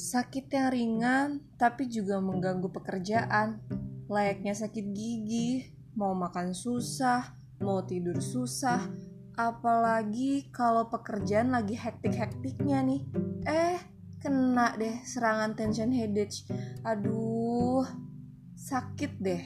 Sakit yang ringan tapi juga mengganggu pekerjaan. Layaknya sakit gigi, mau makan susah, mau tidur susah. Apalagi kalau pekerjaan lagi hektik-hektiknya nih. Eh, kena deh serangan tension headache. Aduh, sakit deh.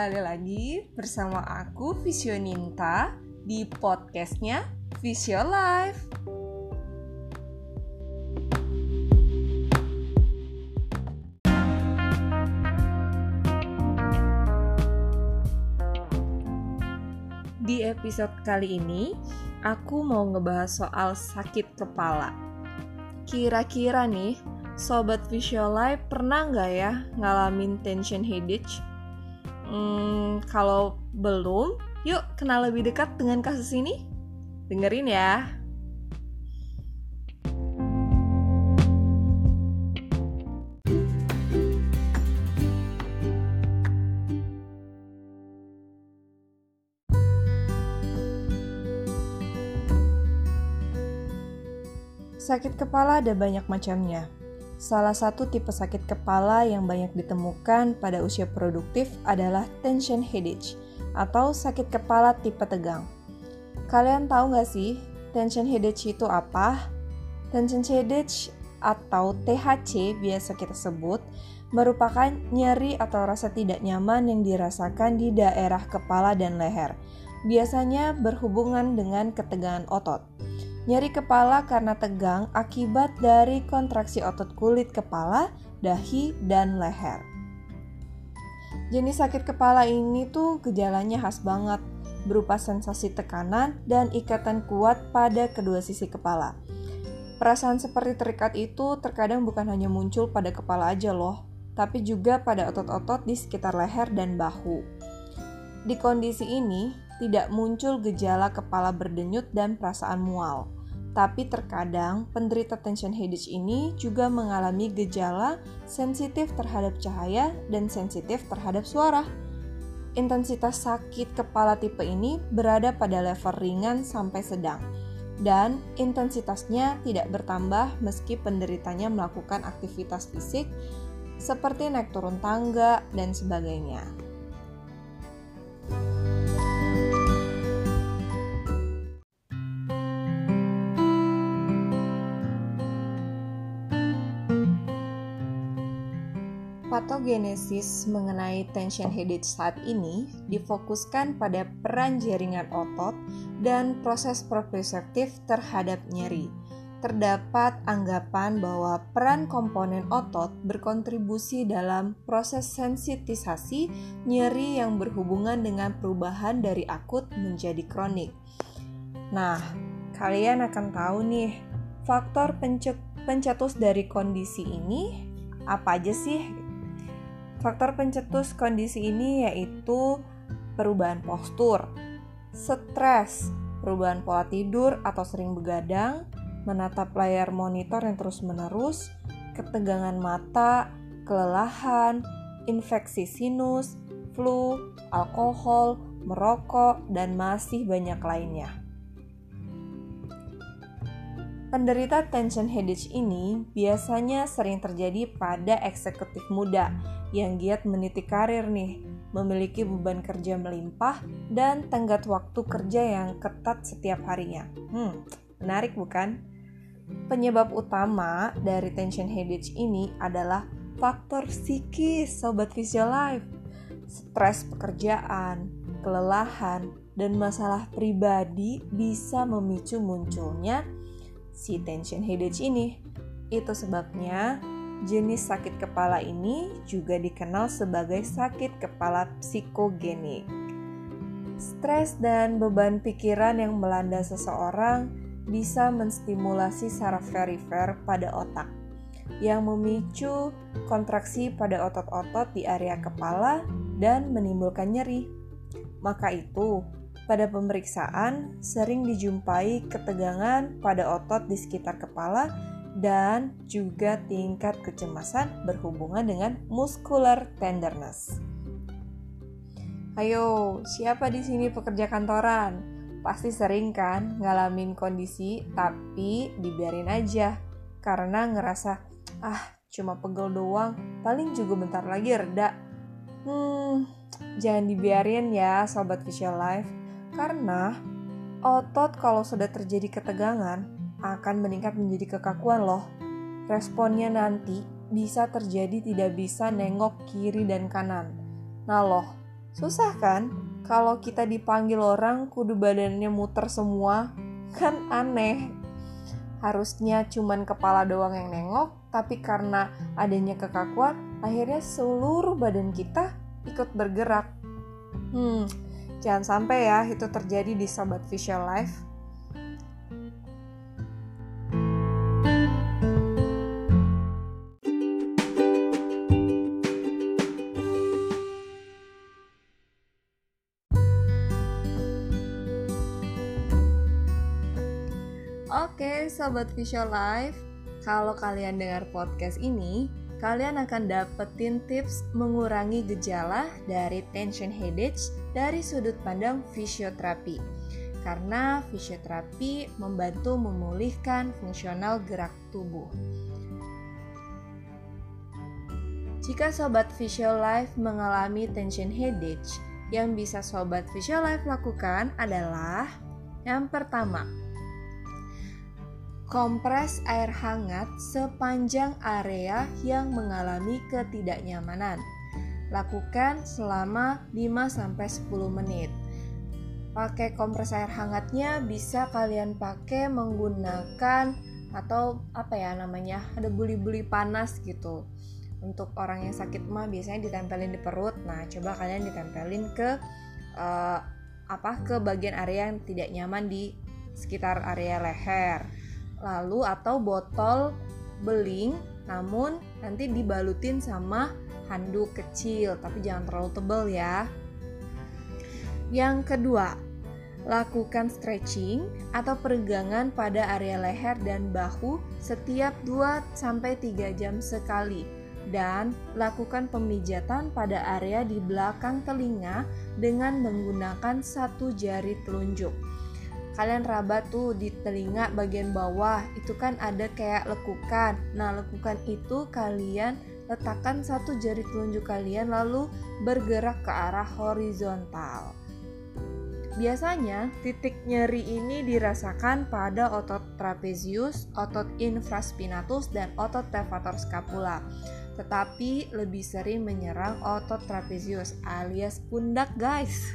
Kembali lagi bersama aku Visioninta di podcastnya Visio Life. Di episode kali ini, aku mau ngebahas soal sakit kepala. Kira-kira nih, Sobat Visual Life pernah nggak ya ngalamin tension headache? Hmm, kalau belum, yuk kenal lebih dekat dengan kasus ini. Dengerin ya. Sakit kepala ada banyak macamnya. Salah satu tipe sakit kepala yang banyak ditemukan pada usia produktif adalah tension headache atau sakit kepala tipe tegang. Kalian tahu nggak sih tension headache itu apa? Tension headache atau THC biasa kita sebut merupakan nyeri atau rasa tidak nyaman yang dirasakan di daerah kepala dan leher. Biasanya berhubungan dengan ketegangan otot. Nyeri kepala karena tegang akibat dari kontraksi otot kulit kepala, dahi, dan leher. Jenis sakit kepala ini tuh gejalanya khas banget, berupa sensasi tekanan dan ikatan kuat pada kedua sisi kepala. Perasaan seperti terikat itu terkadang bukan hanya muncul pada kepala aja loh, tapi juga pada otot-otot di sekitar leher dan bahu. Di kondisi ini, tidak muncul gejala kepala berdenyut dan perasaan mual. Tapi terkadang penderita tension headache ini juga mengalami gejala sensitif terhadap cahaya dan sensitif terhadap suara. Intensitas sakit kepala tipe ini berada pada level ringan sampai sedang, dan intensitasnya tidak bertambah meski penderitanya melakukan aktivitas fisik seperti naik turun tangga dan sebagainya. Patogenesis mengenai tension headache saat ini difokuskan pada peran jaringan otot dan proses proprioseptif terhadap nyeri. Terdapat anggapan bahwa peran komponen otot berkontribusi dalam proses sensitisasi nyeri yang berhubungan dengan perubahan dari akut menjadi kronik. Nah, kalian akan tahu nih, faktor pencetus dari kondisi ini apa aja sih Faktor pencetus kondisi ini yaitu perubahan postur, stres, perubahan pola tidur atau sering begadang, menatap layar monitor yang terus-menerus, ketegangan mata, kelelahan, infeksi sinus, flu, alkohol, merokok, dan masih banyak lainnya. Penderita tension headache ini biasanya sering terjadi pada eksekutif muda yang giat meniti karir nih, memiliki beban kerja melimpah dan tenggat waktu kerja yang ketat setiap harinya. Hmm, menarik bukan? Penyebab utama dari tension headache ini adalah faktor psikis sobat Life. Stres pekerjaan, kelelahan, dan masalah pribadi bisa memicu munculnya si tension headache ini. Itu sebabnya jenis sakit kepala ini juga dikenal sebagai sakit kepala psikogenik. Stres dan beban pikiran yang melanda seseorang bisa menstimulasi saraf perifer pada otak yang memicu kontraksi pada otot-otot di area kepala dan menimbulkan nyeri. Maka itu, pada pemeriksaan, sering dijumpai ketegangan pada otot di sekitar kepala dan juga tingkat kecemasan berhubungan dengan muscular tenderness. Ayo, siapa di sini pekerja kantoran? Pasti sering kan ngalamin kondisi tapi dibiarin aja karena ngerasa ah cuma pegel doang, paling juga bentar lagi reda. Hmm, jangan dibiarin ya sobat visual life karena otot kalau sudah terjadi ketegangan akan meningkat menjadi kekakuan loh. Responnya nanti bisa terjadi tidak bisa nengok kiri dan kanan. Nah loh, susah kan? Kalau kita dipanggil orang kudu badannya muter semua, kan aneh. Harusnya cuman kepala doang yang nengok, tapi karena adanya kekakuan, akhirnya seluruh badan kita ikut bergerak. Hmm, jangan sampai ya itu terjadi di Sobat Visual Life. Oke, sobat Visual Life, kalau kalian dengar podcast ini, kalian akan dapetin tips mengurangi gejala dari tension headache dari sudut pandang fisioterapi. Karena fisioterapi membantu memulihkan fungsional gerak tubuh. Jika sobat Visual Life mengalami tension headache, yang bisa sobat Visual Life lakukan adalah yang pertama, Kompres air hangat sepanjang area yang mengalami ketidaknyamanan. Lakukan selama 5-10 menit. Pakai kompres air hangatnya bisa kalian pakai menggunakan atau apa ya namanya ada buli-buli panas gitu untuk orang yang sakit mah biasanya ditempelin di perut nah coba kalian ditempelin ke uh, apa ke bagian area yang tidak nyaman di sekitar area leher lalu atau botol beling namun nanti dibalutin sama handuk kecil tapi jangan terlalu tebal ya. Yang kedua, lakukan stretching atau peregangan pada area leher dan bahu setiap 2-3 jam sekali dan lakukan pemijatan pada area di belakang telinga dengan menggunakan satu jari telunjuk kalian raba tuh di telinga bagian bawah itu kan ada kayak lekukan nah lekukan itu kalian letakkan satu jari telunjuk kalian lalu bergerak ke arah horizontal Biasanya, titik nyeri ini dirasakan pada otot trapezius, otot infraspinatus, dan otot levator scapula. Tetapi lebih sering menyerang otot trapezius alias pundak, guys.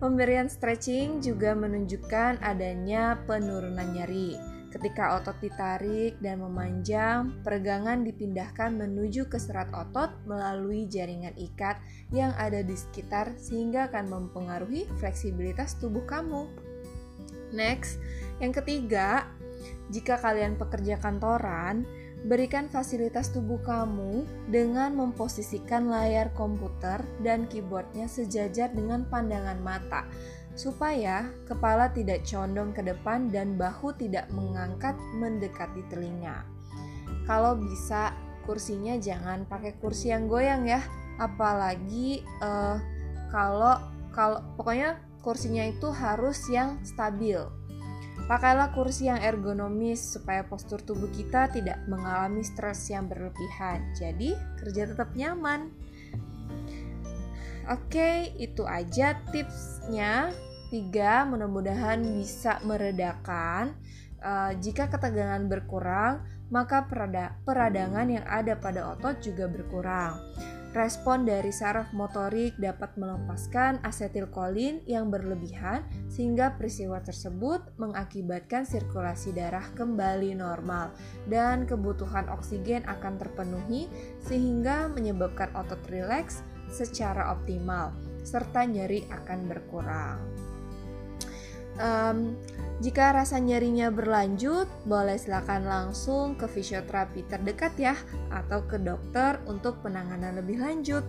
Pemberian stretching juga menunjukkan adanya penurunan nyeri. Ketika otot ditarik dan memanjang, peregangan dipindahkan menuju ke serat otot melalui jaringan ikat yang ada di sekitar sehingga akan mempengaruhi fleksibilitas tubuh kamu. Next, yang ketiga, jika kalian pekerja kantoran, Berikan fasilitas tubuh kamu dengan memposisikan layar komputer dan keyboardnya sejajar dengan pandangan mata, supaya kepala tidak condong ke depan dan bahu tidak mengangkat mendekati telinga. Kalau bisa, kursinya jangan pakai kursi yang goyang ya, apalagi uh, kalau kalau pokoknya kursinya itu harus yang stabil Pakailah kursi yang ergonomis supaya postur tubuh kita tidak mengalami stres yang berlebihan. Jadi, kerja tetap nyaman. Oke, itu aja tipsnya. Tiga, mudah-mudahan bisa meredakan. Uh, jika ketegangan berkurang, maka perada peradangan yang ada pada otot juga berkurang. Respon dari saraf motorik dapat melepaskan asetilkolin yang berlebihan sehingga peristiwa tersebut mengakibatkan sirkulasi darah kembali normal dan kebutuhan oksigen akan terpenuhi sehingga menyebabkan otot rileks secara optimal serta nyeri akan berkurang. Um, jika rasa nyerinya berlanjut, boleh silakan langsung ke fisioterapi terdekat ya atau ke dokter untuk penanganan lebih lanjut.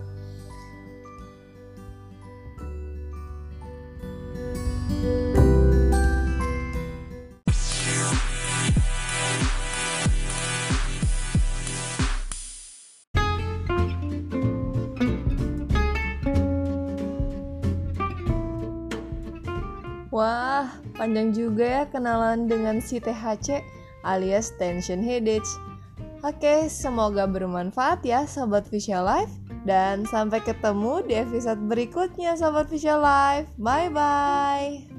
Wah, panjang juga ya kenalan dengan si THC alias tension headache. Oke, semoga bermanfaat ya Sobat Visual Life. Dan sampai ketemu di episode berikutnya Sobat Visual Life. Bye-bye.